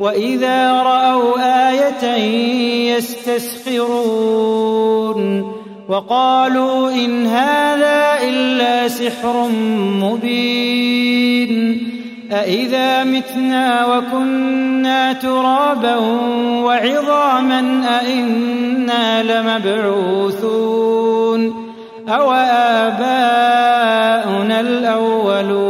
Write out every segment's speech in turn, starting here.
وإذا رأوا آية يستسخرون وقالوا إن هذا إلا سحر مبين أإذا متنا وكنا ترابا وعظاما أإنا لمبعوثون أو آباؤنا الأولون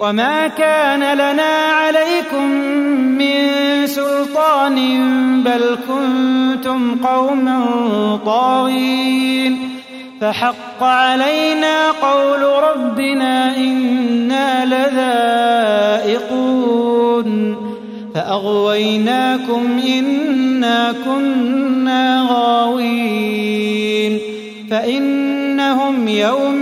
وما كان لنا عليكم من سلطان بل كنتم قوما طاغين. فحق علينا قول ربنا إنا لذائقون. فأغويناكم إنا كنا غاوين. فإنهم العذاب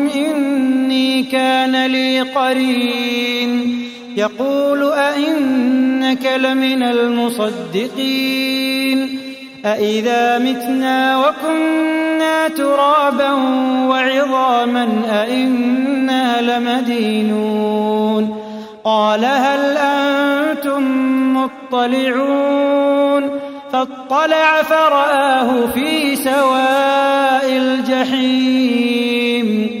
كان لي قرين. يقول أئنك لمن المصدقين. أإذا متنا وكنا ترابا وعظاما أئنا لمدينون. قال هل أنتم مطلعون؟ فاطلع فرآه في سواء الجحيم.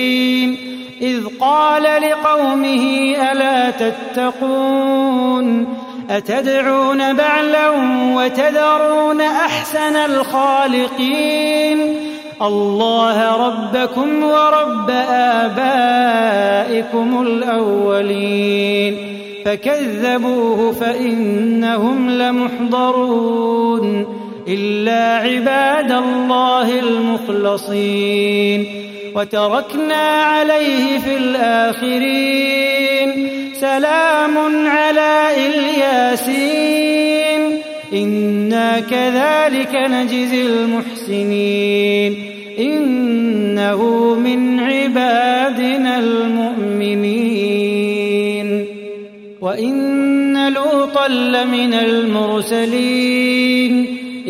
قال لقومه ألا تتقون؟ أتدعون بعلا وتذرون أحسن الخالقين؟ الله ربكم ورب آبائكم الأولين. فكذبوه فإنهم لمحضرون. إلا عباد الله المخلصين. وتركنا عليه في الآخرين. سلام على إلياسين. إنا كذلك نجزي المحسنين. إنه من عبادنا المؤمنين. وإن لوطا لمن المرسلين.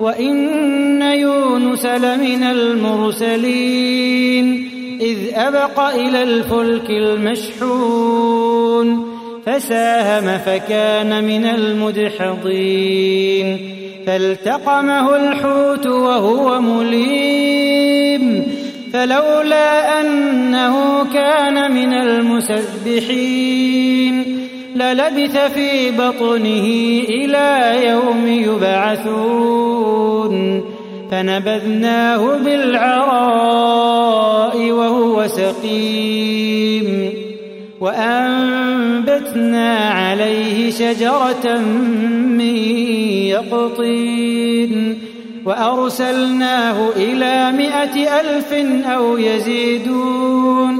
وإن يونس لمن المرسلين إذ أبق إلى الفلك المشحون فساهم فكان من المدحضين فالتقمه الحوت وهو مليم فلولا أنه كان من المسبحين للبث في بطنه إلى يوم يبعثون. فنبذناه بالعراء وهو سقيم. وأنبتنا عليه شجرة من يقطين. وأرسلناه إلى مائة ألف أو يزيدون.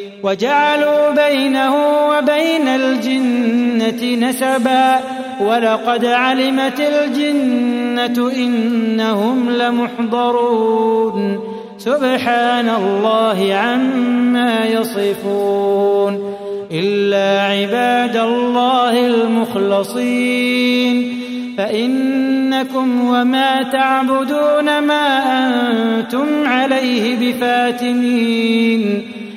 وجعلوا بينه وبين الجنة نسبا ولقد علمت الجنة إنهم لمحضرون. سبحان الله عما يصفون. إلا عباد الله المخلصين. فإنكم وما تعبدون ما أنتم عليه بفاتنين.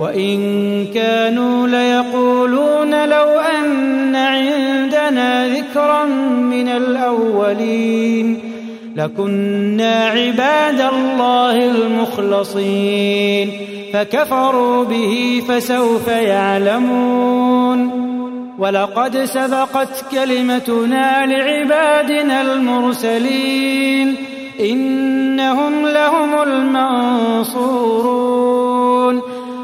وإن كانوا ليقولون لو أن عندنا ذكرا من الأولين لكنا عباد الله المخلصين فكفروا به فسوف يعلمون ولقد سبقت كلمتنا لعبادنا المرسلين إنهم لهم المنصورون